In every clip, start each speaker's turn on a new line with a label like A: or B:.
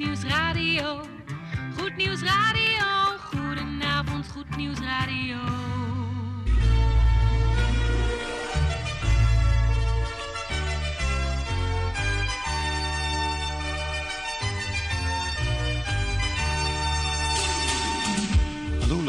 A: Nieuws Radio. Goed Nieuws Radio. Goedenavond, Goed Nieuws Radio.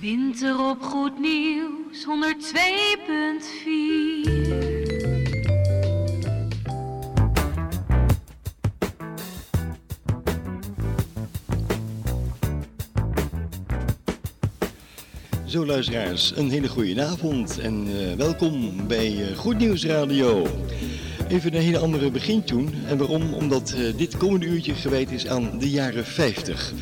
A: Winter op Goed Nieuws 102.4.
B: Zo luisteraars, een hele goede avond en eh, welkom bij eh, Goed Nieuws Radio. Even een hele andere begintune. En waarom? Omdat eh, dit komende uurtje gewijd is aan de jaren 50.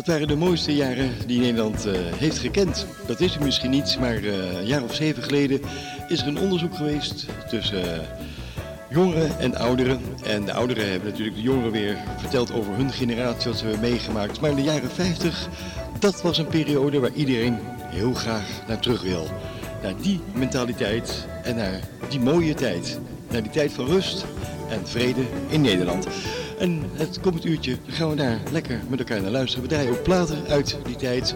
B: Dat waren de mooiste jaren die Nederland eh, heeft gekend. Dat is er misschien niet, maar eh, een jaar of zeven geleden is er een onderzoek geweest tussen eh, jongeren en ouderen. En de ouderen hebben natuurlijk de jongeren weer verteld over hun generatie, wat ze hebben meegemaakt. Maar in de jaren 50, dat was een periode waar iedereen heel graag naar terug wil. Naar die mentaliteit en naar die mooie tijd. Naar die tijd van rust en vrede in Nederland. En het komend uurtje gaan we daar lekker met elkaar naar luisteren. We draaien ook platen uit die tijd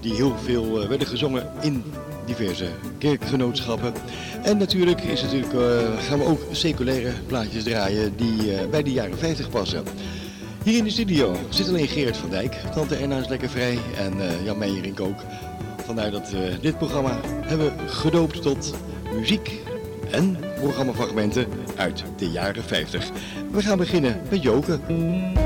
B: die heel veel eh, werden gezongen in diverse kerkgenootschappen. En natuurlijk, is natuurlijk eh, gaan we ook seculaire plaatjes draaien die eh, bij de jaren 50 passen. Hier in de studio zit alleen Geert van Dijk. Tante Erna is lekker vrij en Jan Meijerink ook. Vandaar dat dit programma hebben gedoopt tot muziek en programmafragmenten uit de jaren 50. We gaan beginnen met Joken.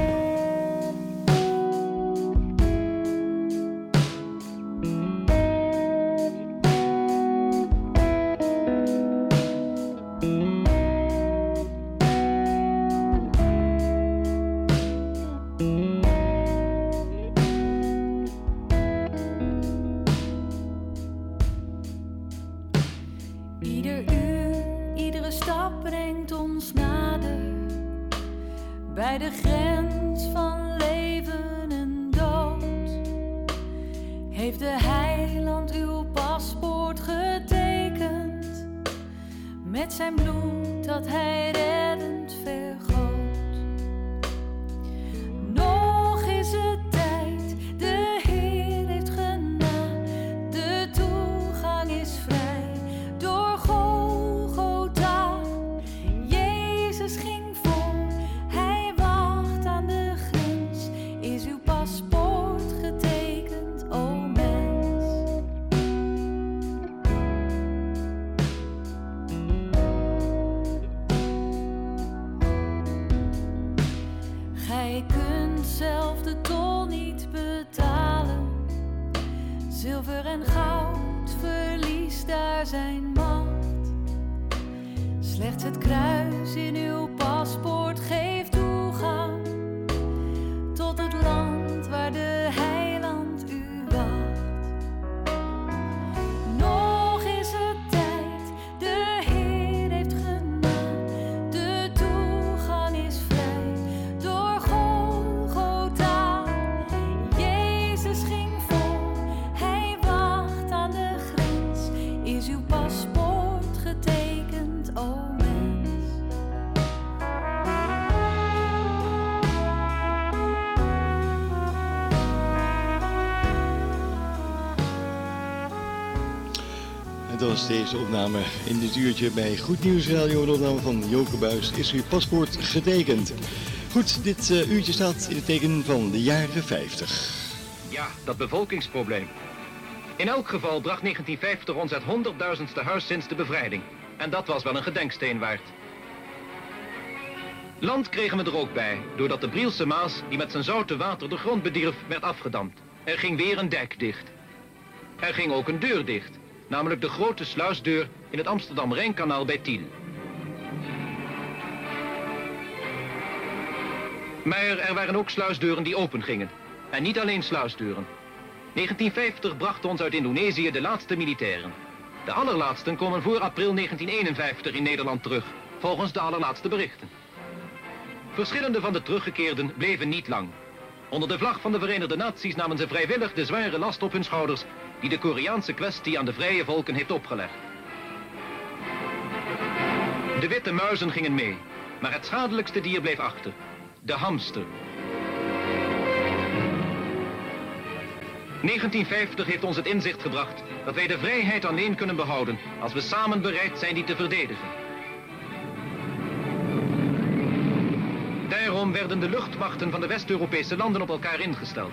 C: Slechts het kruis in uw paspoort geeft
B: deze opname in dit uurtje bij Goed Nieuws Radio. De opname van Joke Buis. Is uw paspoort getekend? Goed, dit eh, uurtje staat in het teken van de jaren 50.
D: Ja, dat bevolkingsprobleem. In elk geval bracht 1950 ons het honderdduizendste huis sinds de bevrijding. En dat was wel een gedenksteen waard. Land kregen we er ook bij, doordat de Brielse Maas, die met zijn zoute water de grond bedierf, werd afgedamd. Er ging weer een dijk dicht. Er ging ook een deur dicht, namelijk de grote sluisdeur in het Amsterdam-Rijnkanaal bij Tiel. Maar er waren ook sluisdeuren die open gingen. En niet alleen sluisdeuren. 1950 bracht ons uit Indonesië de laatste militairen. De allerlaatsten komen voor april 1951 in Nederland terug, volgens de allerlaatste berichten. Verschillende van de teruggekeerden bleven niet lang. Onder de vlag van de Verenigde Naties namen ze vrijwillig de zware last op hun schouders die de Koreaanse kwestie aan de vrije volken heeft opgelegd. De witte muizen gingen mee, maar het schadelijkste dier bleef achter. De hamster. 1950 heeft ons het inzicht gebracht dat wij de vrijheid alleen kunnen behouden als we samen bereid zijn die te verdedigen. Daarom werden de luchtmachten van de West-Europese landen op elkaar ingesteld.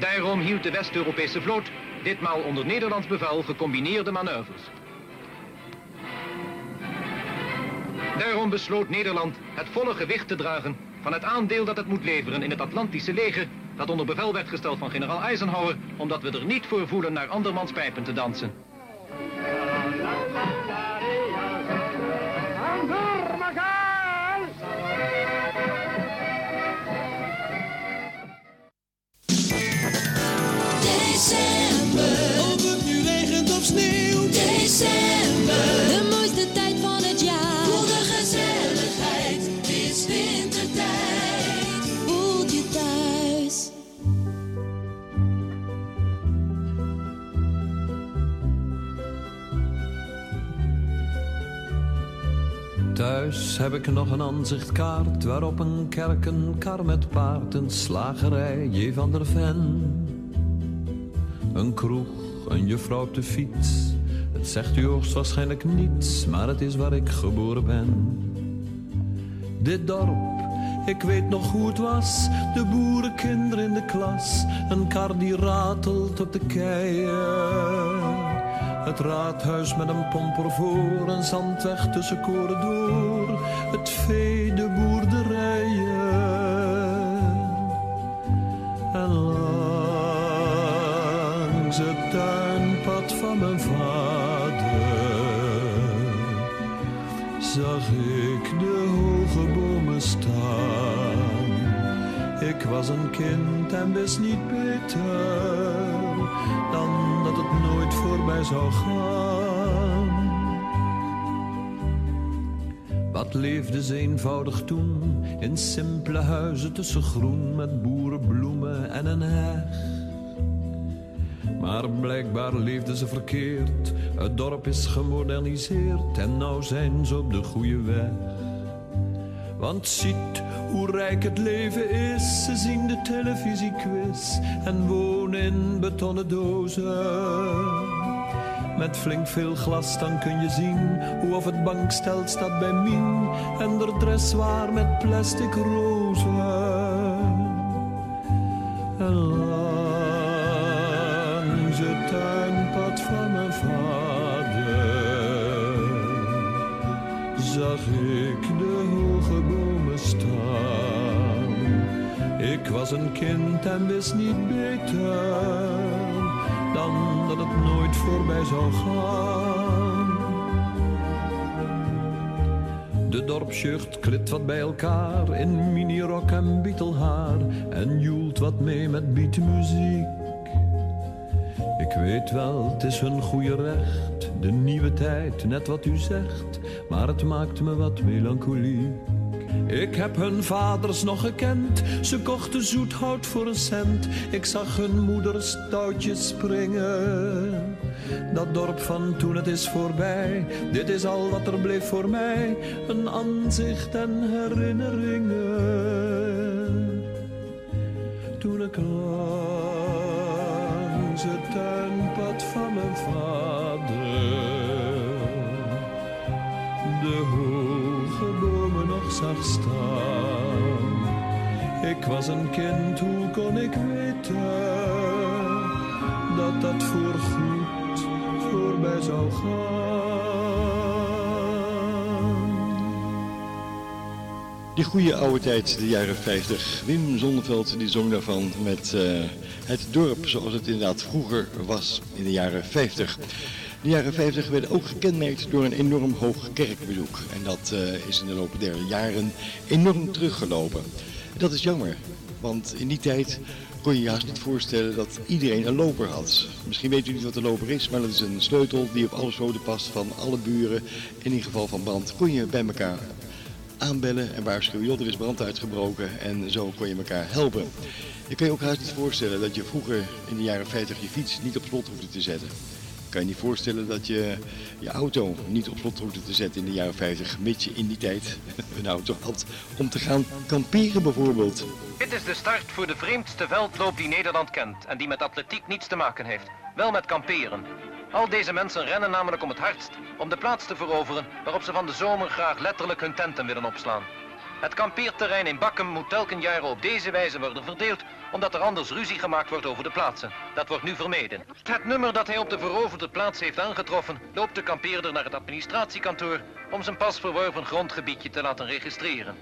D: Daarom hield de West-Europese vloot ditmaal onder Nederlands bevel gecombineerde manoeuvres. Daarom besloot Nederland het volle gewicht te dragen van het aandeel dat het moet leveren in het Atlantische leger dat onder bevel werd gesteld van generaal Eisenhower, omdat we er niet voor voelen naar andermans pijpen te dansen.
E: Heb ik nog een aanzichtkaart waarop een kerk, een kar met paard, een slagerij, J. van der Ven. Een kroeg, een juffrouw op de fiets. Het zegt u hoogstwaarschijnlijk niets, maar het is waar ik geboren ben. Dit dorp, ik weet nog hoe het was. De boerenkinderen in de klas. Een kar die ratelt op de keien. Het raadhuis met een pomper voor. Een zandweg tussen koren door. Het vee, de boerderijen. En langs het tuinpad van mijn vader zag ik de hoge bomen staan. Ik was een kind en wist niet beter dan dat het nooit voorbij zou gaan. Wat leefde ze eenvoudig toen in simpele huizen tussen groen met boerenbloemen en een heg. Maar blijkbaar leefden ze verkeerd. Het dorp is gemoderniseerd en nou zijn ze op de goede weg. Want ziet hoe rijk het leven is. Ze zien de televisiequiz en wonen in betonnen dozen. Met flink veel glas dan kun je zien hoe of het bankstel staat bij Mien en de dressoir met plastic rozen. En langs het tuinpad van mijn vader zag ik de hoge bomen staan. Ik was een kind en wist niet beter nooit voorbij zou gaan. De dorpsjeugd klit wat bij elkaar in minirok en bietelhaar en joelt wat mee met beatmuziek. Ik weet wel, het is hun goede recht, de nieuwe tijd, net wat u zegt, maar het maakt me wat melancholiek. Ik heb hun vaders nog gekend, ze kochten zoethout voor een cent. Ik zag hun moeders touwtjes springen. Dat dorp van toen het is voorbij, dit is al wat er bleef voor mij. Een aanzicht en herinneringen. Toen ik langs het tuinpad van mijn vader de zag staan. Ik was een kind, hoe kon ik weten dat dat voorgoed voorbij zou gaan?
B: Die goede oude tijd, de jaren 50. Wim Zonneveld die zong daarvan met eh, het dorp zoals het inderdaad vroeger was in de jaren 50. De jaren 50 werden ook gekenmerkt door een enorm hoog kerkbezoek. En dat eh, is in de loop der jaren enorm teruggelopen. Dat is jammer.
C: Want in die tijd kon je je haast niet voorstellen dat iedereen een loper had. Misschien weet u niet wat een loper is, maar dat is een sleutel die op alle sloten past van alle buren. En in geval van brand kon je bij elkaar aanbellen en waarschuwen, joh, er is brand uitgebroken en zo kon je elkaar helpen. Je kan je ook haast niet voorstellen dat je vroeger in de jaren 50 je fiets niet op slot hoefde te zetten. Kan je niet voorstellen dat je je auto niet op slot hoefde te zetten in de jaren 50, mits je in die tijd een auto had om te gaan kamperen bijvoorbeeld.
D: Dit is de start voor de vreemdste veldloop die Nederland kent en die met atletiek niets te maken heeft. Wel met kamperen. Al deze mensen rennen namelijk om het hardst om de plaats te veroveren waarop ze van de zomer graag letterlijk hun tenten willen opslaan. Het kampeerterrein in Bakkum moet telkens jaren op deze wijze worden verdeeld, omdat er anders ruzie gemaakt wordt over de plaatsen. Dat wordt nu vermeden. Het nummer dat hij op de veroverde plaats heeft aangetroffen, loopt de kampeerder naar het administratiekantoor om zijn pas verworven grondgebiedje te laten registreren.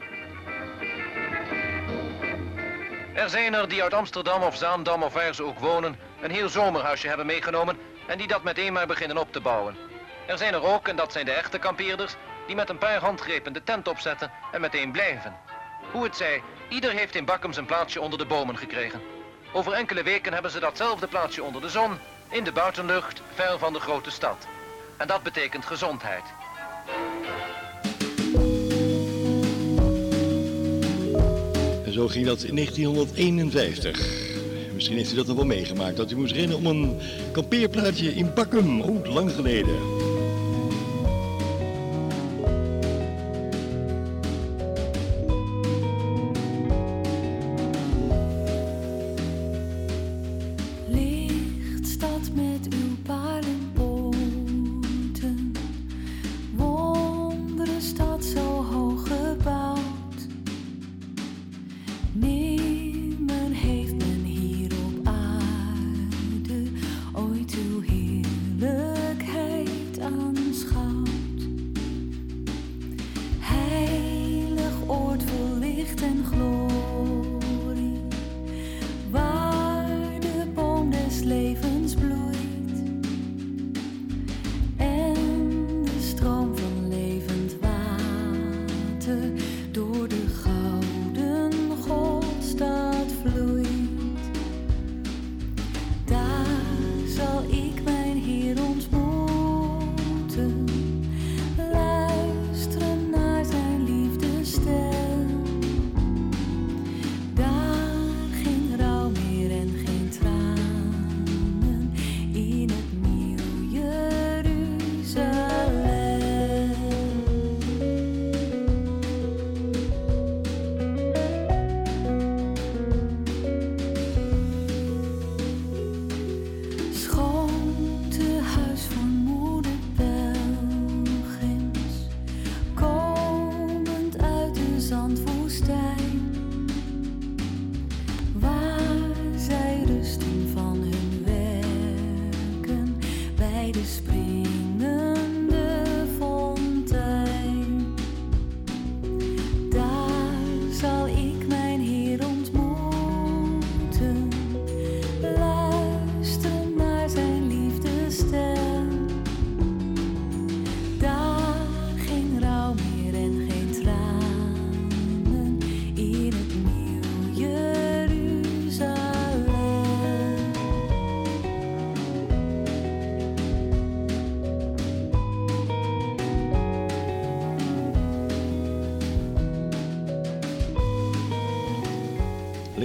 D: Er zijn er die uit Amsterdam of Zaandam of waar ze ook wonen, een heel zomerhuisje hebben meegenomen en die dat meteen maar beginnen op te bouwen. Er zijn er ook, en dat zijn de echte kampeerders, die met een paar handgrepen de tent opzetten en meteen blijven. Hoe het zij, ieder heeft in Bakkum zijn plaatsje onder de bomen gekregen. Over enkele weken hebben ze datzelfde plaatsje onder de zon, in de buitenlucht, ver van de grote stad. En dat betekent gezondheid.
C: En zo ging dat in 1951. Misschien heeft u dat nog wel meegemaakt, dat u moest rennen om een kampeerplaatje in Bakkum. Oh, lang geleden.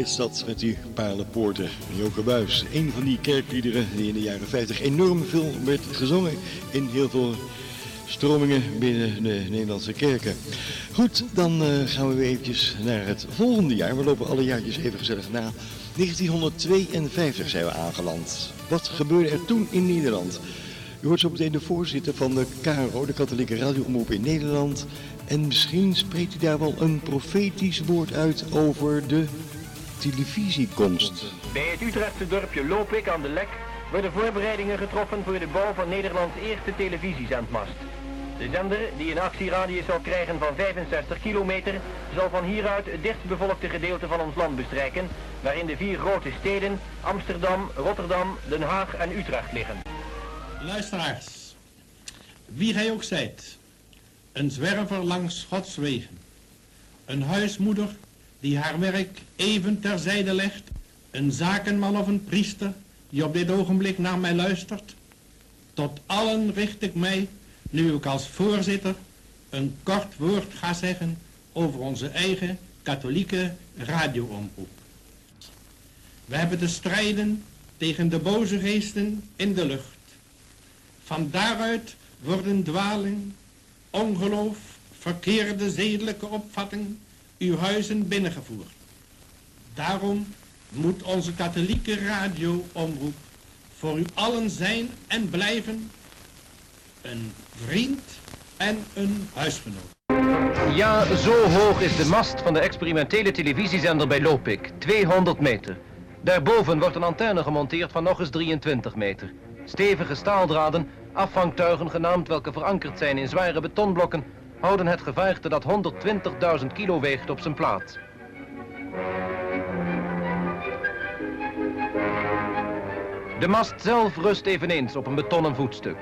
C: Lidstad met die paardenpoorten. Joke Buis, een van die kerkliederen die in de jaren 50 enorm veel werd gezongen in heel veel stromingen binnen de Nederlandse kerken. Goed, dan eh, gaan we weer eventjes naar het volgende jaar. We lopen alle jaartjes even gezellig na. 1952 zijn we aangeland. Wat gebeurde er toen in Nederland? U hoort zo meteen de voorzitter van de KRO, de Katholieke Radioomroep in Nederland. En misschien spreekt hij daar wel een profetisch woord uit over de televisiekomst.
D: Bij het Utrechtse dorpje Lopik aan de Lek worden voorbereidingen getroffen voor de bouw van Nederlands eerste televisiezendmast. De zender, die een actieradius zal krijgen van 65 kilometer, zal van hieruit het dichtstbevolkte gedeelte van ons land bestrijken, waarin de vier grote steden Amsterdam, Rotterdam, Den Haag en Utrecht liggen.
F: Luisteraars, wie gij ook zijt, een zwerver langs Gods wegen, een huismoeder die haar werk even terzijde legt, een zakenman of een priester die op dit ogenblik naar mij luistert. Tot allen richt ik mij, nu ik als voorzitter een kort woord ga zeggen over onze eigen katholieke radioomroep. We hebben te strijden tegen de boze geesten in de lucht. Van daaruit worden dwaling, ongeloof, verkeerde zedelijke opvatting uw huizen binnengevoerd. Daarom moet onze katholieke radioomroep voor u allen zijn en blijven een vriend en een huisgenoot.
D: Ja, zo hoog is de mast van de experimentele televisiezender bij Lopik. 200 meter. Daarboven wordt een antenne gemonteerd van nog eens 23 meter. Stevige staaldraden, afvangtuigen genaamd welke verankerd zijn in zware betonblokken, houden het gevaarte dat 120.000 kilo weegt op zijn plaats. De mast zelf rust eveneens op een betonnen voetstuk.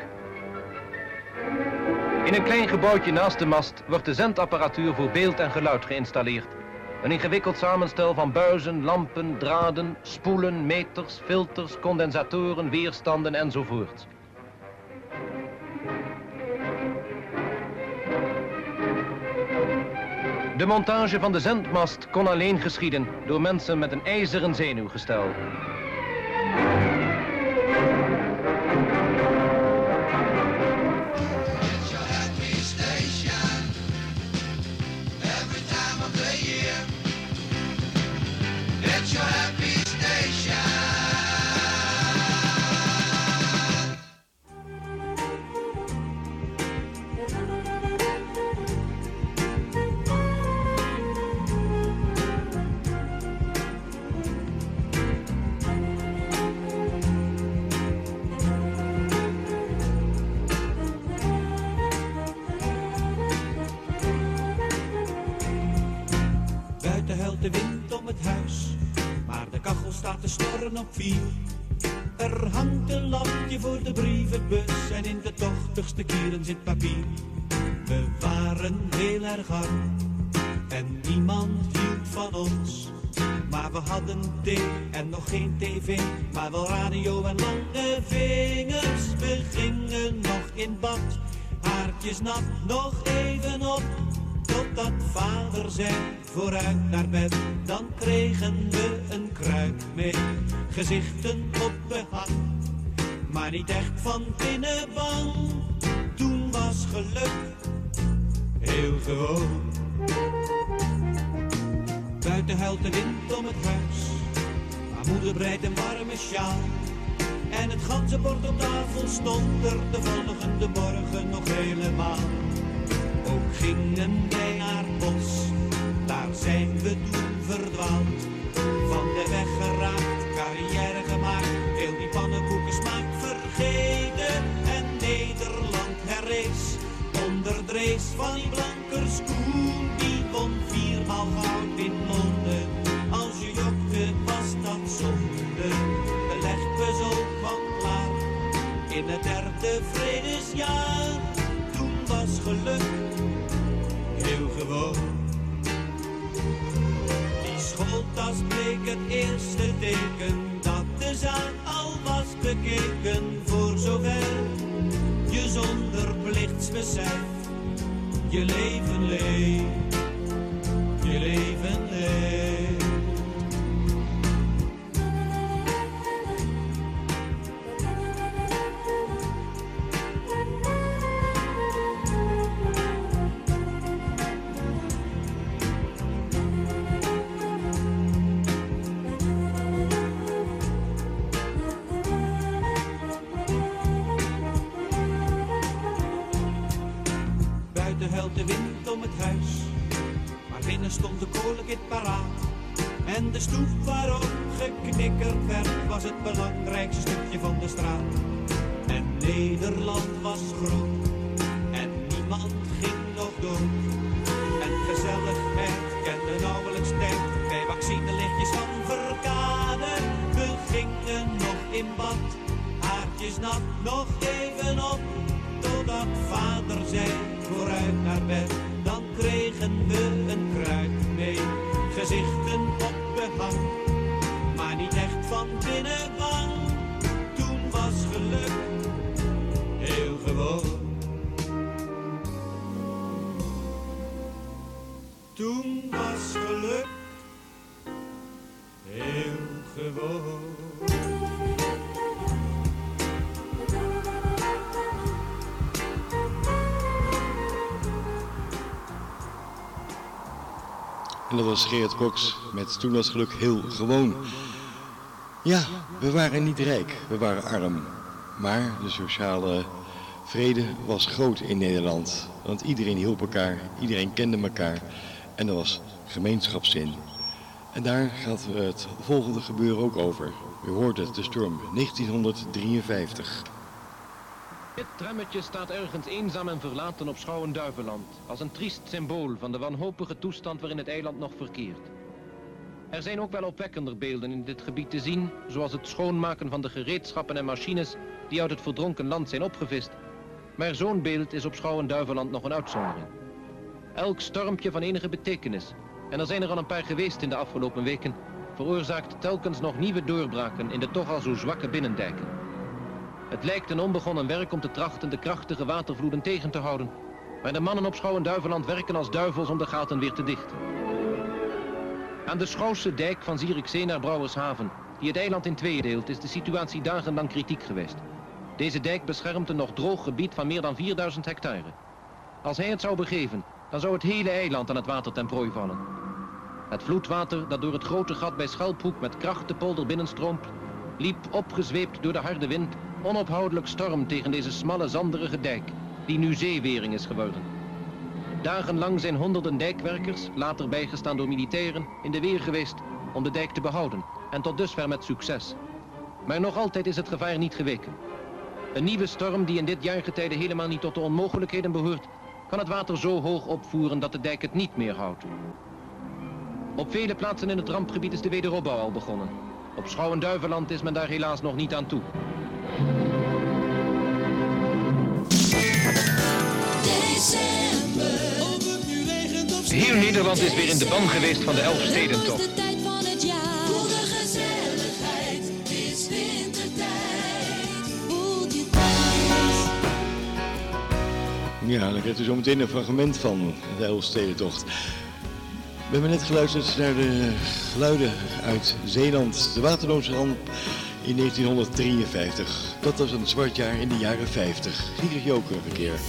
D: In een klein gebouwtje naast de mast wordt de zendapparatuur voor beeld en geluid geïnstalleerd. Een ingewikkeld samenstel van buizen, lampen, draden, spoelen, meters, filters, condensatoren, weerstanden enzovoort. De montage van de zendmast kon alleen geschieden door mensen met een ijzeren zenuwgestel.
G: Papier. We waren heel erg arm en niemand hield van ons. Maar we hadden thee en nog geen tv, maar wel radio en lange vingers. We gingen nog in bad, haartjes nat, nog even op. Totdat vader zei, vooruit naar bed, dan kregen we een kruik mee. Gezichten op behang, maar niet echt van binnen bang. Breidt een warme sjaal. En het ganzenbord op tafel stond er de volgende morgen nog helemaal. Ook gingen wij naar bos, daar zijn we toen verdwaald. Van de weg geraakt, carrière gemaakt, heel die pannenkoeken smaak vergeten. En Nederland herrees, onder de race van die Toen was geluk heel gewoon. En
B: dat was Geert Cox met Toen was geluk heel gewoon. Ja, we waren niet rijk, we waren arm. Maar de sociale vrede was groot in Nederland. Want iedereen hielp elkaar, iedereen kende elkaar. En er was gemeenschapszin. En daar gaat het volgende gebeuren ook over. U hoort het, de storm 1953.
D: Dit trammetje staat ergens eenzaam en verlaten op Schouwen-Duiveland, als een triest symbool van de wanhopige toestand waarin het eiland nog verkeert. Er zijn ook wel opwekkender beelden in dit gebied te zien, zoals het schoonmaken van de gereedschappen en machines die uit het verdronken land zijn opgevist. Maar zo'n beeld is op Schouwen-Duiveland nog een uitzondering. Elk stormpje van enige betekenis, en er zijn er al een paar geweest in de afgelopen weken, veroorzaakt telkens nog nieuwe doorbraken in de toch al zo zwakke binnendijken. Het lijkt een onbegonnen werk om te trachten de krachtige watervloeden tegen te houden. Maar de mannen op Schouwen-Duiveland werken als duivels om de gaten weer te dichten. Aan de Schouwse dijk van Zierikzee naar Brouwershaven, die het eiland in tweeën deelt, is de situatie dagenlang kritiek geweest. Deze dijk beschermt een nog droog gebied van meer dan 4000 hectare. Als hij het zou begeven, dan zou het hele eiland aan het water ten prooi vallen. Het vloedwater dat door het grote gat bij Schelphoek met kracht de polder binnenstroomt, liep opgezweept door de harde wind onophoudelijk storm tegen deze smalle zanderige dijk, die nu zeewering is geworden. Dagenlang zijn honderden dijkwerkers, later bijgestaan door militairen, in de weer geweest om de dijk te behouden en tot dusver met succes. Maar nog altijd is het gevaar niet geweken. Een nieuwe storm die in dit jaargetijde helemaal niet tot de onmogelijkheden behoort, kan het water zo hoog opvoeren dat de dijk het niet meer houdt. Op vele plaatsen in het rampgebied is de wederopbouw al begonnen. Op Schouwen-Duiveland is men daar helaas nog niet aan toe.
H: December.
D: Heel Nederland is weer in de ban geweest van de Elfstedentocht.
B: Ja, dan krijgt u zo meteen een fragment van de Elfstedentocht. We hebben net geluisterd naar de geluiden uit Zeeland, de Waterloomse ramp in 1953. Dat was een zwart jaar in de jaren 50. Gierig Joker een keer.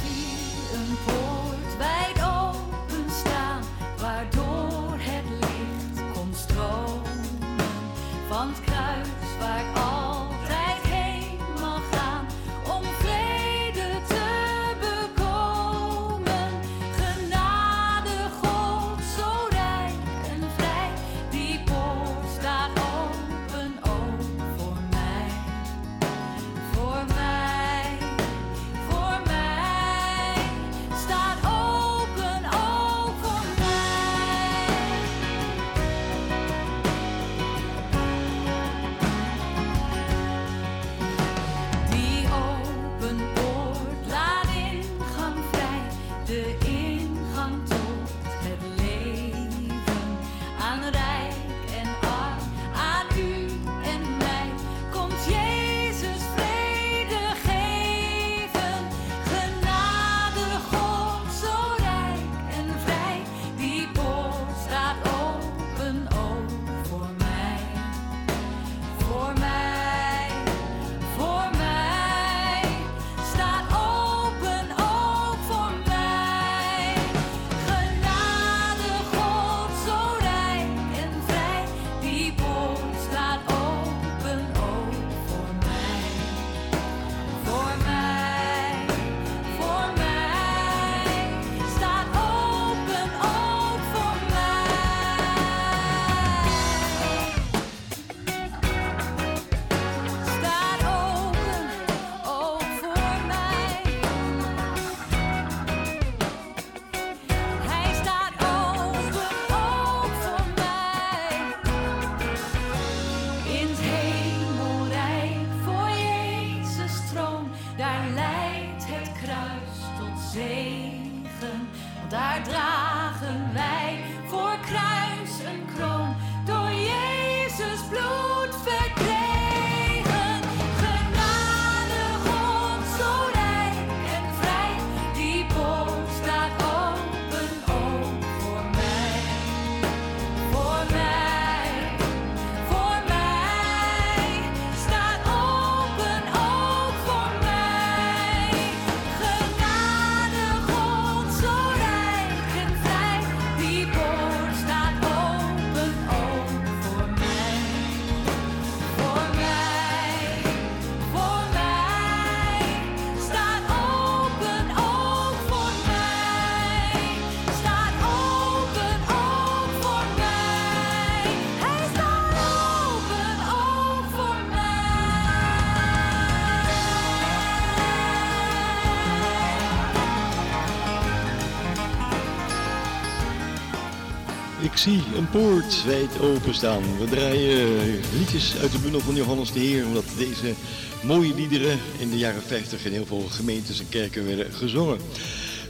B: Zie een poort wijd openstaan. We draaien liedjes uit de bundel van Johannes de Heer, omdat deze mooie liederen in de jaren 50 in heel veel gemeentes en kerken werden gezongen.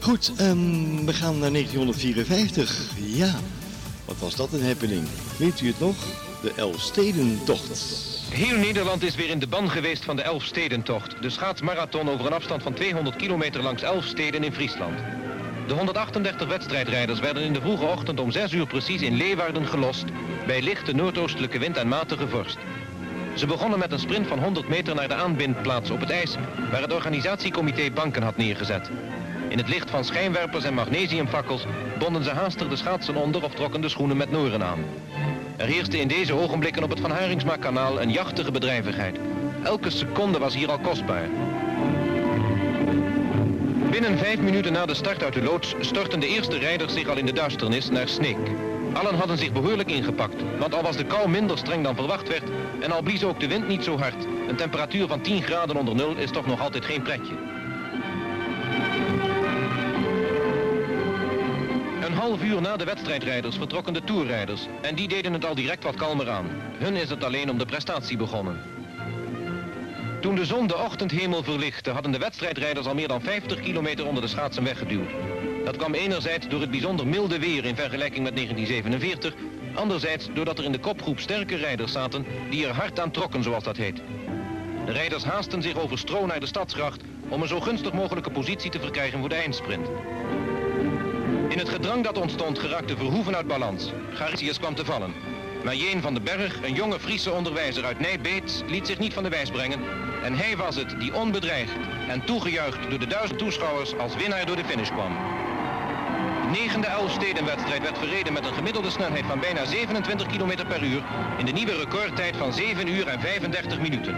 B: Goed, ehm, we gaan naar 1954. Ja, wat was dat een happening? Weet u het nog? De Elfstedentocht.
C: Heel Nederland is weer in de ban geweest van de Elfstedentocht. De schaatsmarathon over een afstand van 200 kilometer langs elf steden in Friesland. De 138 wedstrijdrijders werden in de vroege ochtend om 6 uur precies in Leeuwarden gelost... bij lichte noordoostelijke wind en matige vorst. Ze begonnen met een sprint van 100 meter naar de aanbindplaats op het ijs... waar het organisatiecomité banken had neergezet. In het licht van schijnwerpers en magnesiumfakkels bonden ze haastig de schaatsen onder of trokken de schoenen met noren aan. Er heerste in deze ogenblikken op het Van Haringsma-kanaal een jachtige bedrijvigheid. Elke seconde was hier al kostbaar. Binnen vijf minuten na de start uit de loods stortten de eerste rijders zich al in de duisternis naar Sneek. Allen hadden zich behoorlijk ingepakt, want al was de kou minder streng dan verwacht werd en al blies ook de wind niet zo hard. Een temperatuur van 10 graden onder nul is toch nog altijd geen pretje. Een half uur na de wedstrijdrijders vertrokken de toerrijders en die deden het al direct wat kalmer aan. Hun is het alleen om de prestatie begonnen. Toen de zon de ochtendhemel verlichtte, hadden de wedstrijdrijders al meer dan 50 kilometer onder de schaatsen weggeduwd. Dat kwam enerzijds door het bijzonder milde weer in vergelijking met 1947, anderzijds doordat er in de kopgroep sterke rijders zaten die er hard aan trokken, zoals dat heet. De rijders haasten zich over stro naar de stadsgracht om een zo gunstig mogelijke positie te verkrijgen voor de eindsprint. In het gedrang dat ontstond geraakte Verhoeven uit balans. Garcius kwam te vallen. Maar Jeen van den Berg, een jonge Friese onderwijzer uit Nijbeets, liet zich niet van de wijs brengen. En hij was het die onbedreigd en toegejuicht door de duizend toeschouwers als winnaar door de finish kwam. De negende Elfstedenwedstrijd werd verreden met een gemiddelde snelheid van bijna 27 km per uur in de nieuwe recordtijd van 7 uur en 35 minuten.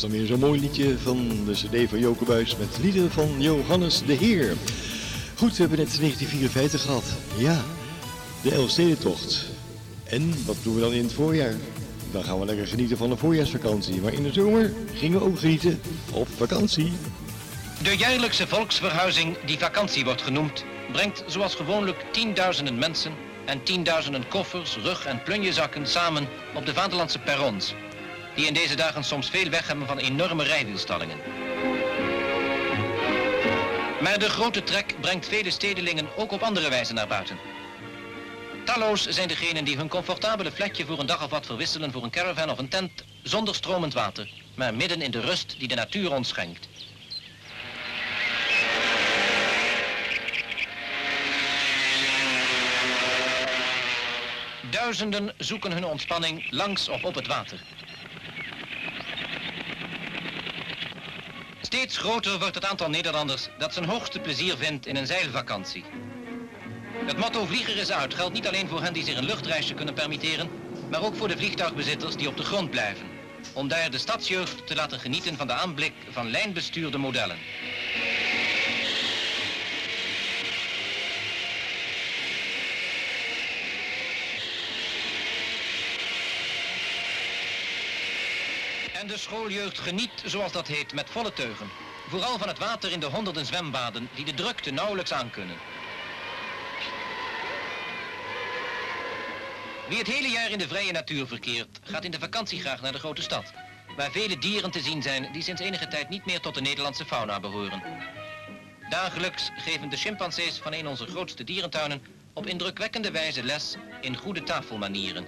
C: Was dan weer zo'n mooi liedje van de cd van Joke Buis met liederen van Johannes de Heer. Goed, we hebben net 1954 gehad. Ja, de Elfstedentocht. En wat doen we dan in het voorjaar? Dan gaan we lekker genieten van de voorjaarsvakantie. Maar in de zomer gingen we ook genieten op vakantie.
D: De jaarlijkse volksverhuizing, die vakantie wordt genoemd, brengt zoals gewoonlijk tienduizenden mensen en tienduizenden koffers, rug- en plunjezakken samen op de vaderlandse perrons, die in deze dagen soms veel weg hebben van enorme rijwielstallingen. Maar de grote trek brengt vele stedelingen ook op andere wijze naar buiten. Talloos zijn degenen die hun comfortabele flatje voor een dag of wat verwisselen voor een caravan of een tent zonder stromend water, maar midden in de rust die de natuur ons schenkt. Duizenden zoeken hun ontspanning langs of op het water. Steeds groter wordt het aantal Nederlanders dat zijn hoogste plezier vindt in een zeilvakantie. Het motto vlieger is uit geldt niet alleen voor hen die zich een luchtreisje kunnen permitteren, maar ook voor de vliegtuigbezitters die op de grond blijven. Om daar de stadsjeugd te laten genieten van de aanblik van lijnbestuurde modellen. De schooljeugd geniet, zoals dat heet, met volle teugen. Vooral van het water in de honderden zwembaden die de drukte nauwelijks aankunnen. Wie het hele jaar in de vrije natuur verkeert, gaat in de vakantie graag naar de grote stad. Waar vele dieren te zien zijn die sinds enige tijd niet meer tot de Nederlandse fauna behoren. Dagelijks geven de chimpansees van een onze grootste dierentuinen op indrukwekkende wijze les in goede tafelmanieren.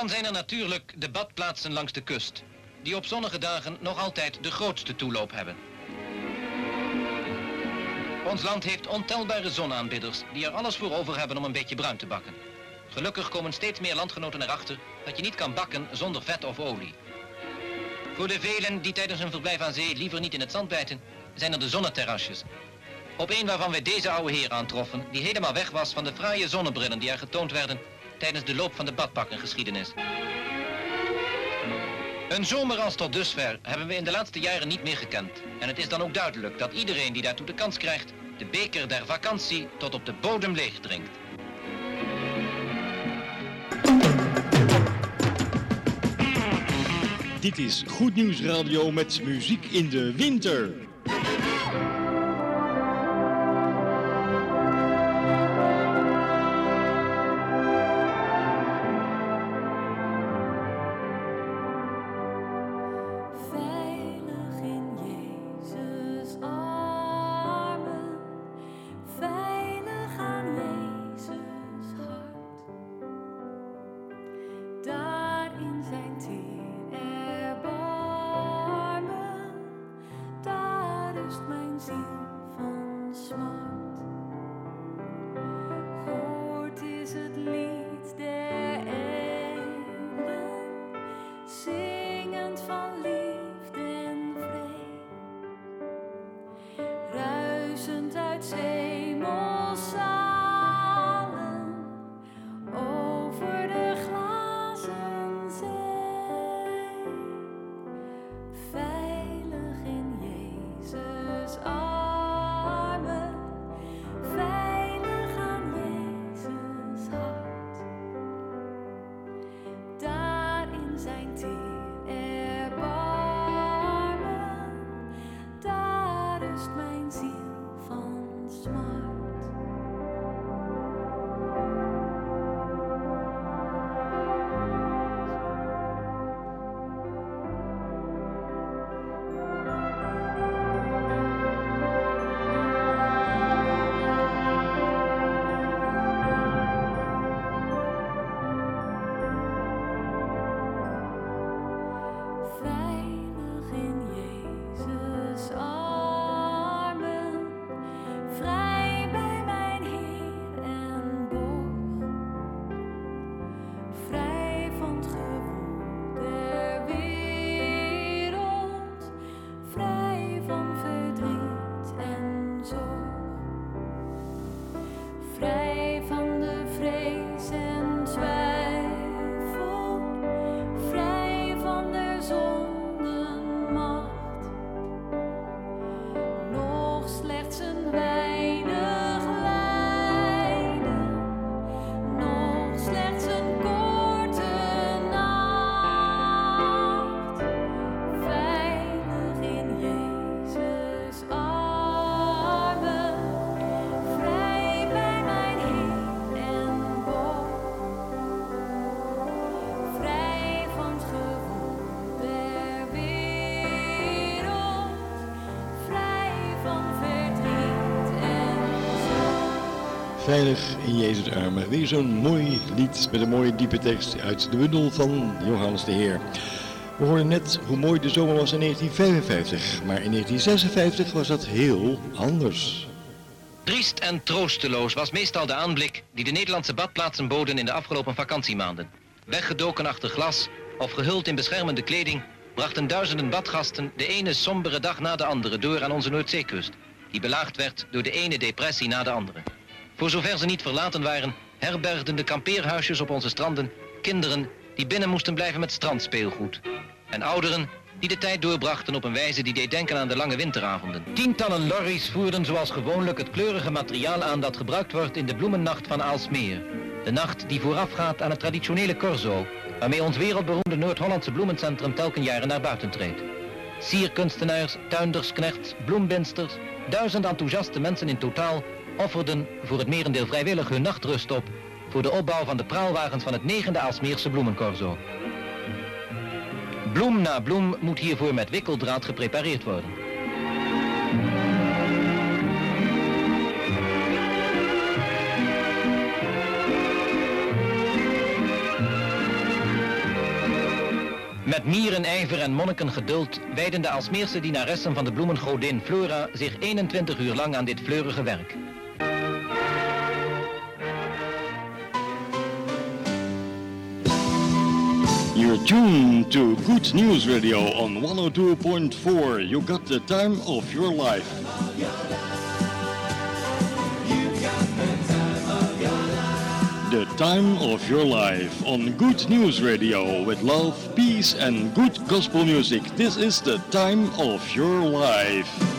D: Dan zijn er natuurlijk de badplaatsen langs de kust, die op zonnige dagen nog altijd de grootste toeloop hebben. Ons land heeft ontelbare zonaanbidders die er alles voor over hebben om een beetje bruin te bakken. Gelukkig komen steeds meer landgenoten erachter dat je niet kan bakken zonder vet of olie. Voor de velen die tijdens hun verblijf aan zee liever niet in het zand bijten, zijn er de zonneterrasjes. Op een waarvan wij deze oude heer aantroffen, die helemaal weg was van de fraaie zonnebrillen die er getoond werden tijdens de loop van de badbakkengeschiedenis. Een zomer als tot dusver hebben we in de laatste jaren niet meer gekend. En het is dan ook duidelijk dat iedereen die daartoe de kans krijgt, de beker der vakantie tot op de bodem leeg drinkt.
C: Dit is Goed Nieuws Radio met muziek in de winter.
I: Veilig in Jezus' armen.
B: Weer zo'n mooi lied met een mooie diepe tekst uit de bundel van Johannes de Heer. We hoorden net hoe mooi de zomer was in 1955, maar in 1956 was dat heel anders.
D: Triest en troosteloos was meestal de aanblik die de Nederlandse badplaatsen boden in de afgelopen vakantiemaanden. Weggedoken achter glas of gehuld in beschermende kleding brachten duizenden badgasten de ene sombere dag na de andere door aan onze Noordzeekust, die belaagd werd door de ene depressie na de andere. Voor zover ze niet verlaten waren, herbergden de kampeerhuisjes op onze stranden kinderen die binnen moesten blijven met strandspeelgoed. En ouderen die de tijd doorbrachten op een wijze die deed denken aan de lange winteravonden. Tientallen lorries voerden zoals gewoonlijk het kleurige materiaal aan dat gebruikt wordt in de bloemennacht van Aalsmeer. De nacht die voorafgaat aan het traditionele corso, waarmee ons wereldberoemde Noord-Hollandse bloemencentrum telken jaren naar buiten treedt. Sierkunstenaars, tuindersknechts, bloembinsters, duizend enthousiaste mensen in totaal offerden voor het merendeel vrijwillig hun nachtrust op voor de opbouw van de praalwagens van het negende Aalsmeerse bloemencorso. Bloem na bloem moet hiervoor met wikkeldraad geprepareerd worden. Met mierenijver en monnikengeduld wijden de Aalsmeerse dienaressen van de bloemengodin Flora zich 21 uur lang aan dit fleurige werk.
B: You're tuned to Good News Radio on 102.4. You got the time of your life. The time of your life on Good News Radio with love, peace, and good gospel music. This is the time of your life.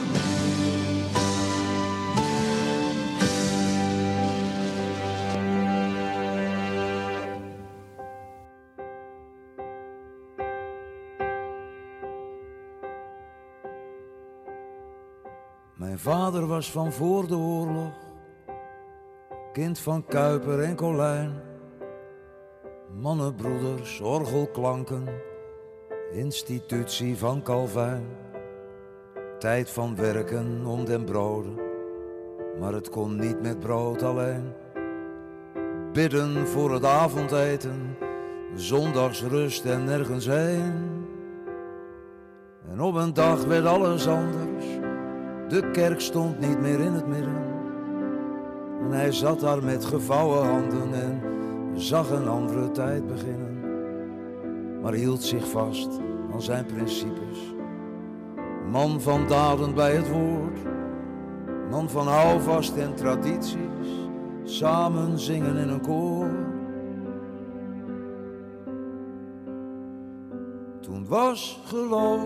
J: Vader was van voor de oorlog, kind van Kuiper en Colijn. Mannenbroeders, orgelklanken, institutie van Calvijn. Tijd van werken om den broden, maar het kon niet met brood alleen. Bidden voor het avondeten, zondagsrust en nergens heen. En op een dag werd alles anders. De kerk stond niet meer in het midden. En hij zat daar met gevouwen handen en zag een andere tijd beginnen. Maar hield zich vast aan zijn principes. Man van daden bij het woord. Man van houvast en tradities. Samen zingen in een koor. Toen was geloof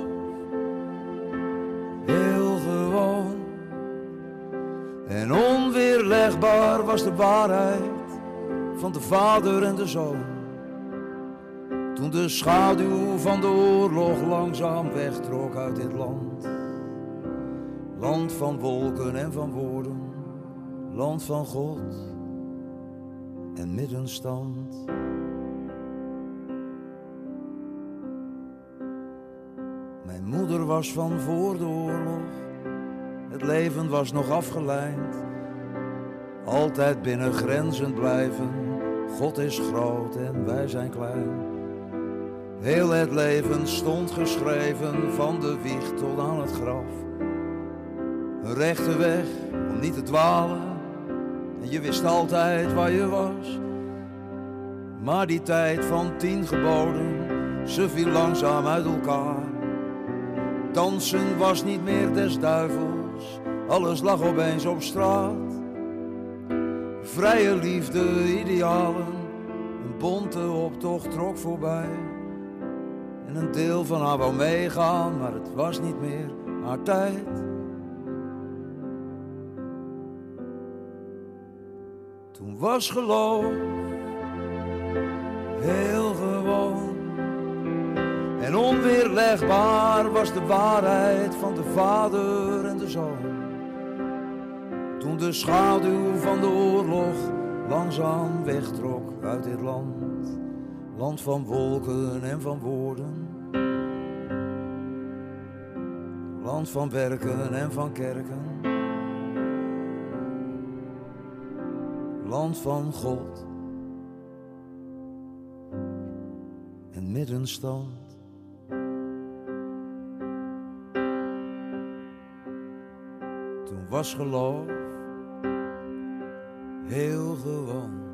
J: heel En onweerlegbaar was de waarheid van de vader en de zoon. Toen de schaduw van de oorlog langzaam wegtrok uit dit land. Land van wolken en van woorden, land van God en middenstand. Mijn moeder was van voor de oorlog, het leven was nog afgeleid. Altijd binnen grenzen blijven, God is groot en wij zijn klein. Heel het leven stond geschreven, van de wieg tot aan het graf. Een rechte weg om niet te dwalen, en je wist altijd waar je was. Maar die tijd van tien geboden, ze viel langzaam uit elkaar. Dansen was niet meer des duivels, alles lag opeens op straat. Vrije liefde, idealen, een bonte optocht trok voorbij. En een deel van haar wou meegaan, maar het was niet meer haar tijd. Toen was geloof heel gewoon. En onweerlegbaar was de waarheid van de vader en de zoon. Toen de schaduw van de oorlog langzaam wegtrok uit dit land. Land van wolken en van woorden. Land van werken en van kerken.
C: land van God en middenstand. Toen was geloof heel gewoon.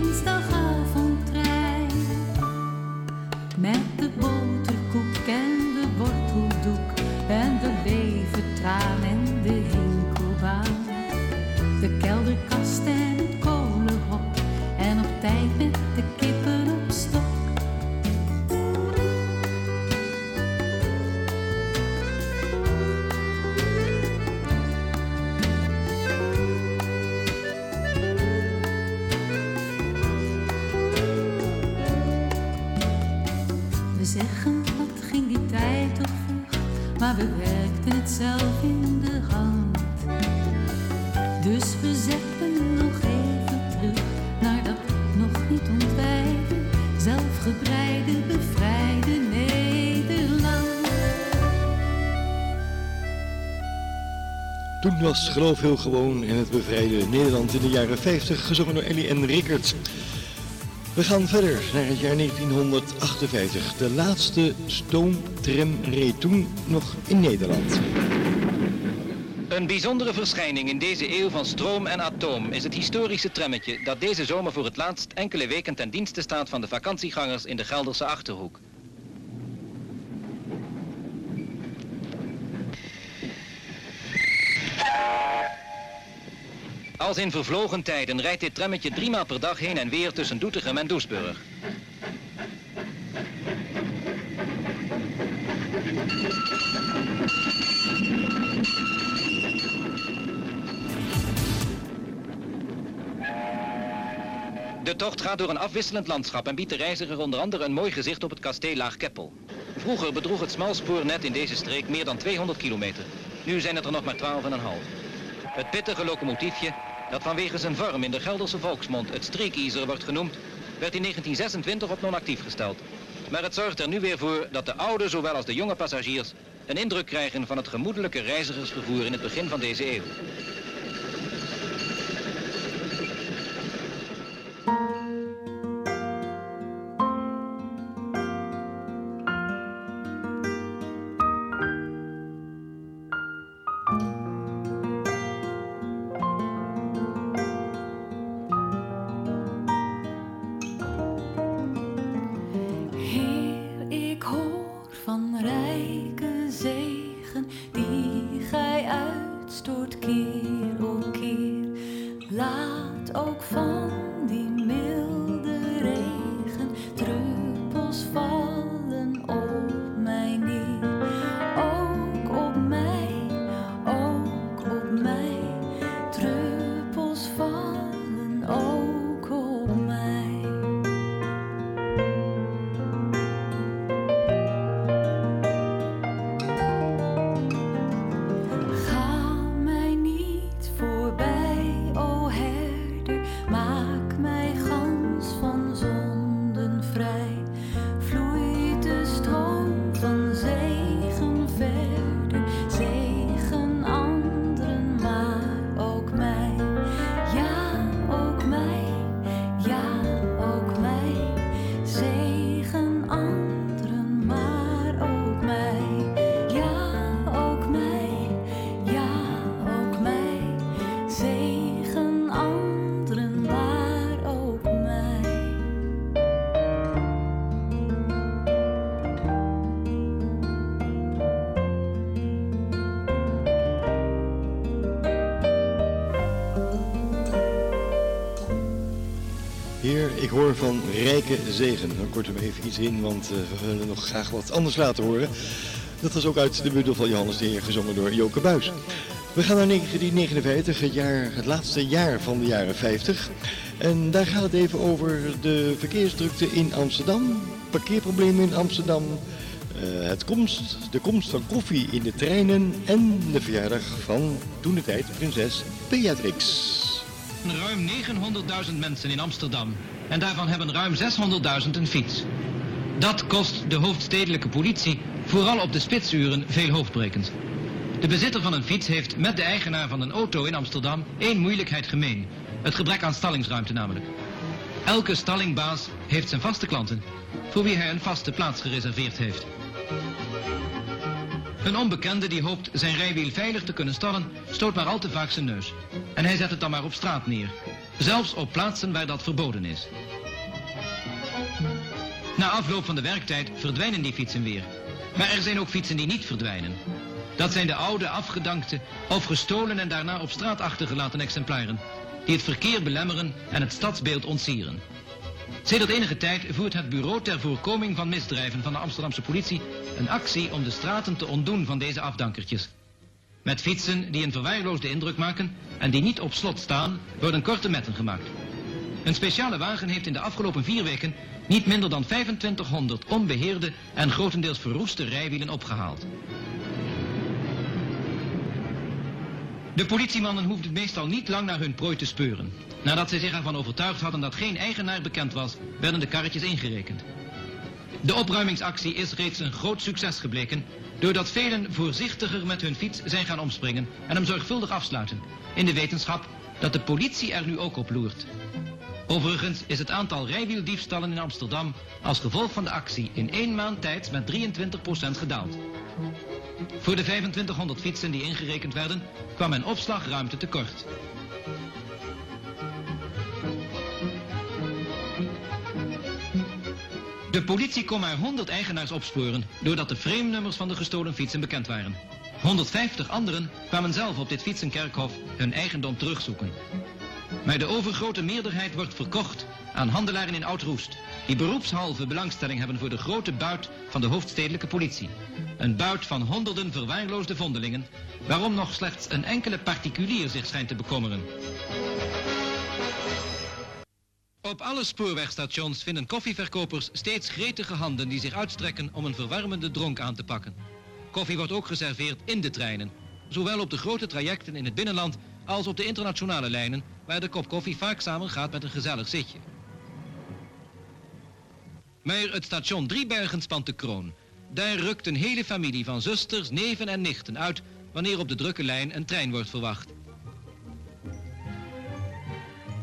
K: dienstag was
B: geloof heel gewoon in het bevrijde Nederland in de jaren 50, gezongen door Ellie en Rickert. We gaan verder naar het jaar 1958. De laatste stoomtram reed toen nog in Nederland.
D: Een bijzondere verschijning in deze eeuw van stroom en atoom is het historische trammetje dat deze zomer voor het laatst enkele weken ten dienste staat van de vakantiegangers in de Gelderse Achterhoek. Als in vervlogen tijden rijdt dit trammetje driemaal per dag heen en weer tussen Doetinchem en Doesburg. De tocht gaat door een afwisselend landschap en biedt de reiziger onder andere een mooi gezicht op het kasteel Laag-Keppel. Vroeger bedroeg het smalspoornet in deze streek meer dan 200 kilometer. Nu zijn het er nog maar 12,5. Het pittige locomotiefje, dat vanwege zijn vorm in de Gelderse volksmond het streekiezer wordt genoemd, werd in 1926 op non-actief gesteld. Maar het zorgt er nu weer voor dat de oude zowel als de jonge passagiers een indruk krijgen van het gemoedelijke reizigersvervoer in het begin van deze eeuw.
K: Ik hoor van rijke zegen.
B: Dan korten we even iets in, want eh, we willen nog graag wat anders laten horen. Dat was ook uit de buddel van Johannes de Heer, gezongen door Joke Buis. We gaan naar 1959, het, jaar, het laatste jaar van de jaren 50. En daar gaat het even over de verkeersdrukte in Amsterdam, parkeerproblemen in Amsterdam, eh, het de komst van koffie in de treinen en de verjaardag van toen de tijd prinses Beatrix.
D: Ruim 900.000 mensen in Amsterdam. En daarvan hebben ruim 600.000 een fiets. Dat kost de hoofdstedelijke politie, vooral op de spitsuren, veel hoofdbrekend. De bezitter van een fiets heeft met de eigenaar van een auto in Amsterdam één moeilijkheid gemeen. Het gebrek aan stallingsruimte namelijk. Elke stallingbaas heeft zijn vaste klanten, voor wie hij een vaste plaats gereserveerd heeft. Een onbekende die hoopt zijn rijwiel veilig te kunnen stallen, stoot maar al te vaak zijn neus. En hij zet het dan maar op straat neer. Zelfs op plaatsen waar dat verboden is. Na afloop van de werktijd verdwijnen die fietsen weer. Maar er zijn ook fietsen die niet verdwijnen. Dat zijn de oude, afgedankte of gestolen en daarna op straat achtergelaten exemplaren. Die het verkeer belemmeren en het stadsbeeld ontsieren. Sedert enige tijd voert het Bureau ter voorkoming van misdrijven van de Amsterdamse politie een actie om de straten te ontdoen van deze afdankertjes. Met fietsen die een verwaarloosde indruk maken en die niet op slot staan, worden korte metten gemaakt. Een speciale wagen heeft in de afgelopen vier weken niet minder dan 2500 onbeheerde en grotendeels verroeste rijwielen opgehaald. De politiemannen hoefden meestal niet lang naar hun prooi te speuren. Nadat zij zich ervan overtuigd hadden dat geen eigenaar bekend was, werden de karretjes ingerekend. De opruimingsactie is reeds een groot succes gebleken, doordat velen voorzichtiger met hun fiets zijn gaan omspringen en hem zorgvuldig afsluiten, in de wetenschap dat de politie er nu ook op loert. Overigens is het aantal rijwieldiefstallen in Amsterdam als gevolg van de actie in één maand tijd met 23% gedaald. Voor de 2500 fietsen die ingerekend werden, kwam een opslagruimte tekort. De politie kon maar 100 eigenaars opsporen, doordat de frame-nummers van de gestolen fietsen bekend waren. 150 anderen kwamen zelf op dit fietsenkerkhof hun eigendom terugzoeken. Maar de overgrote meerderheid wordt verkocht aan handelaren in Oud-Roest, die beroepshalve belangstelling hebben voor de grote buit van de hoofdstedelijke politie. Een buit van honderden verwaarloosde vondelingen, waarom nog slechts een enkele particulier zich schijnt te bekommeren. Op alle spoorwegstations vinden koffieverkopers steeds gretige handen die zich uitstrekken om een verwarmende dronk aan te pakken. Koffie wordt ook geserveerd in de treinen, zowel op de grote trajecten in het binnenland als op de internationale lijnen, waar de kop koffie vaak samengaat met een gezellig zitje. Maar het station Driebergen spant de kroon. Daar rukt een hele familie van zusters, neven en nichten uit wanneer op de drukke lijn een trein wordt verwacht.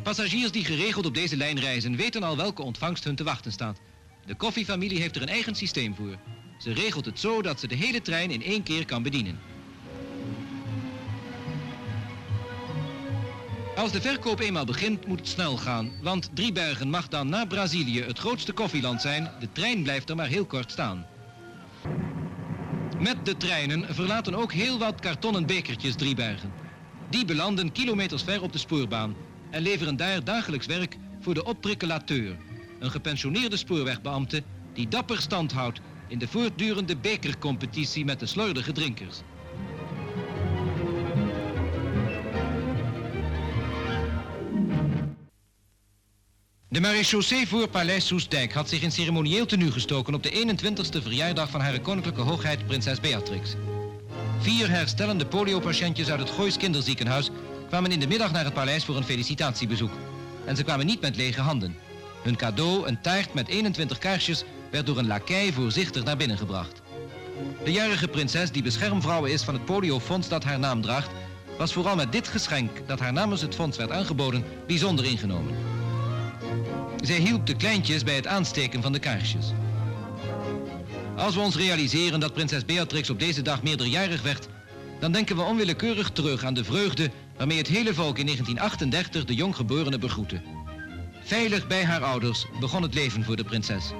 D: Passagiers die geregeld op deze lijn reizen weten al welke ontvangst hun te wachten staat. De koffiefamilie heeft er een eigen systeem voor. Ze regelt het zo dat ze de hele trein in één keer kan bedienen. Als de verkoop eenmaal begint moet het snel gaan, want Driebergen mag dan na Brazilië het grootste koffieland zijn. De trein blijft er maar heel kort staan. Met de treinen verlaten ook heel wat kartonnen bekertjes Driebergen. Die belanden kilometers ver op de spoorbaan en leveren daar dagelijks werk voor de opprikkelateur, een gepensioneerde spoorwegbeambte die dapper stand houdt in de voortdurende bekercompetitie met de slordige drinkers. De marechaussee voor Paleis Soestdijk had zich in ceremonieel tenue gestoken op de 21ste verjaardag van haar koninklijke hoogheid prinses Beatrix. Vier herstellende poliopatiëntjes uit het Goois kinderziekenhuis kwamen in de middag naar het paleis voor een felicitatiebezoek. En ze kwamen niet met lege handen. Hun cadeau, een taart met 21 kaarsjes, werd door een lakij voorzichtig naar binnen gebracht. De jarige prinses, die beschermvrouw is van het poliofonds dat haar naam draagt, was vooral met dit geschenk dat haar namens het fonds werd aangeboden, bijzonder ingenomen. Zij hielp de kleintjes bij het aansteken van de kaarsjes. Als we ons realiseren dat prinses Beatrix op deze dag meerderjarig werd, dan denken we onwillekeurig terug aan de vreugde waarmee het hele volk in 1938 de jonggeborene begroette. Veilig bij haar ouders begon het leven voor de prinses.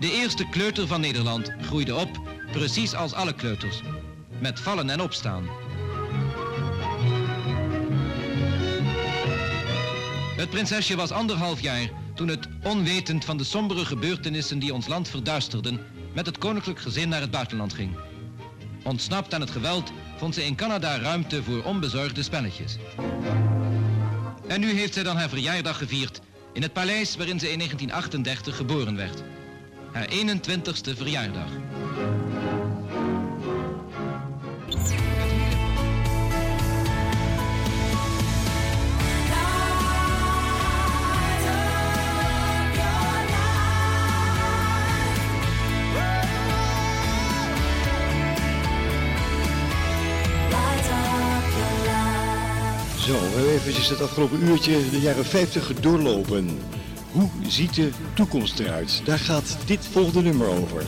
D: De eerste kleuter van Nederland groeide op, precies als alle kleuters, met vallen en opstaan. Het
L: prinsesje was anderhalf jaar toen het, onwetend van de sombere gebeurtenissen die ons land verduisterden, met het koninklijk gezin naar het buitenland ging. Ontsnapt aan het geweld vond ze in Canada ruimte voor onbezorgde spelletjes. En nu heeft zij dan haar verjaardag gevierd in het paleis waarin ze in 1938 geboren werd. Haar 21ste verjaardag.
B: Zo, we hebben eventjes het afgelopen uurtje de jaren 50 doorlopen. Hoe ziet de toekomst eruit? Daar gaat dit volgende nummer over.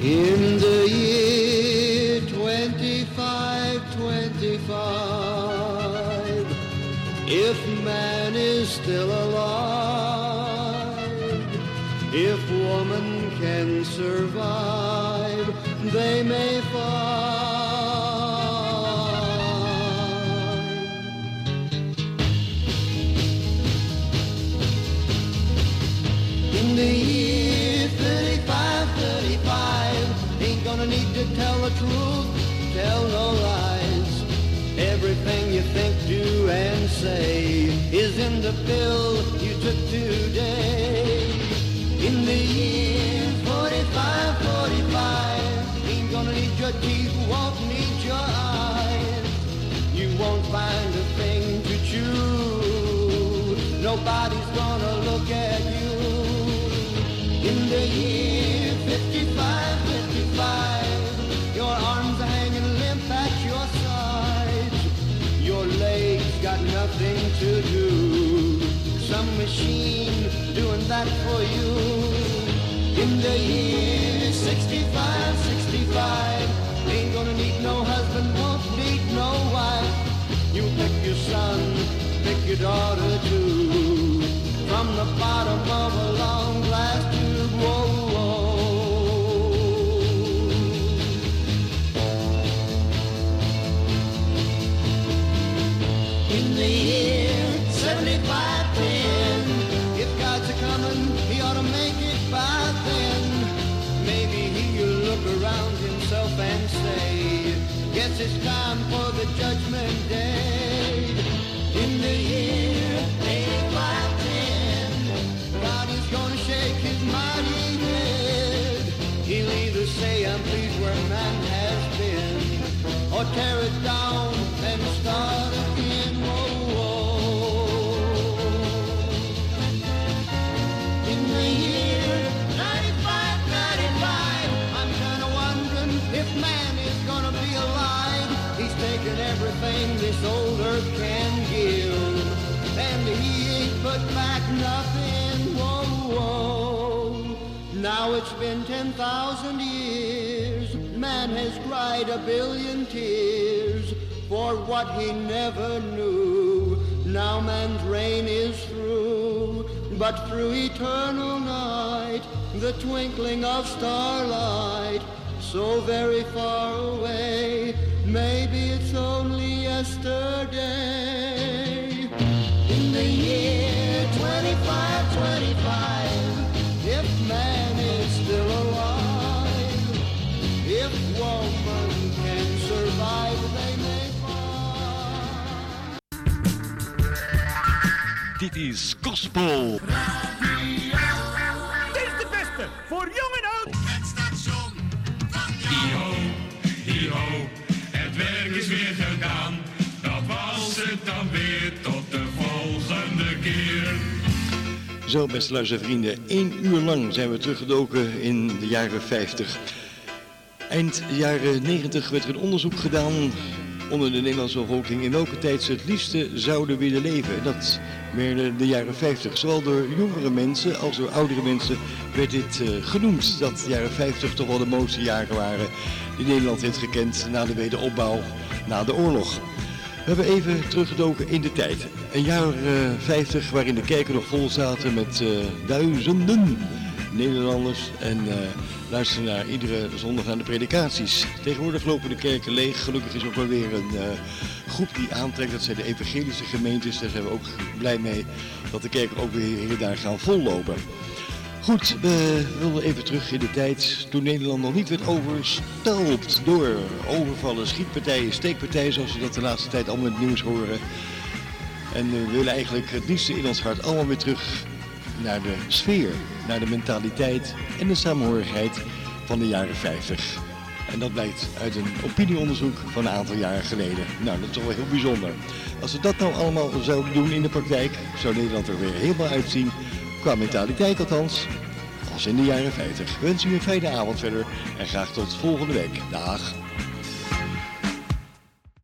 M: In the year 2525, if man is still alive, if woman can survive, they may find. Think, do, and say is in the pill you took today. In the year 45, 45, ain't gonna need your teeth, won't need your eyes. You won't find a thing to chew. Nobody's gonna look at you. In the year nothing to do. Some machine doing that for you. In the year 65, 65, ain't gonna need no husband, won't need no wife. You pick your son, pick your daughter too. From the bottom of a long the year 75, 10, if God's a he ought to make it by then. Maybe he'll look around himself and say, Guess it's time for the judgment day. In the year 85, 10, God is gonna shake his mighty head. He'll either say, I'm pleased where man has been, or tear it down it's been 10,000 years, man has cried a billion tears for what he never knew. Now man's reign is through, but through eternal night, the twinkling of starlight, so very far away, maybe it's only yesterday. In the year 25,
B: Dit is Gospel.
N: Dit is de beste voor jong en oud.
H: Het station van Dio, het werk is weer gedaan. Dat was het dan weer tot de volgende keer.
B: Zo, beste luistervrienden, één uur lang zijn we teruggedoken in de jaren 50. Eind jaren 90 werd er een onderzoek gedaan onder de Nederlandse bevolking in welke tijd ze het liefste zouden willen leven. Dat werden de jaren 50. Zowel door jongere mensen als door oudere mensen werd dit eh, genoemd. Dat de jaren 50 toch wel de mooiste jaren waren die Nederland heeft gekend na de wederopbouw, na de oorlog. We hebben even teruggedoken in de tijd. Een jaar eh, 50 waarin de kerken nog vol zaten met eh, duizenden Nederlanders en uh, luisteren naar iedere zondag naar de predikaties. Tegenwoordig lopen de kerken leeg. Gelukkig is ook wel weer een uh, groep die aantrekt. Dat zijn de evangelische gemeentes. Daar zijn we ook blij mee dat de kerken ook weer hier daar gaan vollopen. Goed, we willen even terug in de tijd toen Nederland nog niet werd overstelpt door overvallen, schietpartijen, steekpartijen zoals we dat de laatste tijd allemaal in het nieuws horen. En we willen eigenlijk het liefste in ons hart allemaal weer terug naar de sfeer, naar de mentaliteit en de samenhorigheid van de jaren 50. En dat blijkt uit een opinieonderzoek van een aantal jaren geleden. Nou, dat is toch wel heel bijzonder. Als we dat nou allemaal zouden doen in de praktijk, zou Nederland er weer helemaal uitzien Qua mentaliteit althans, als in de jaren 50. Wens u een fijne avond verder en graag tot volgende week. Dag.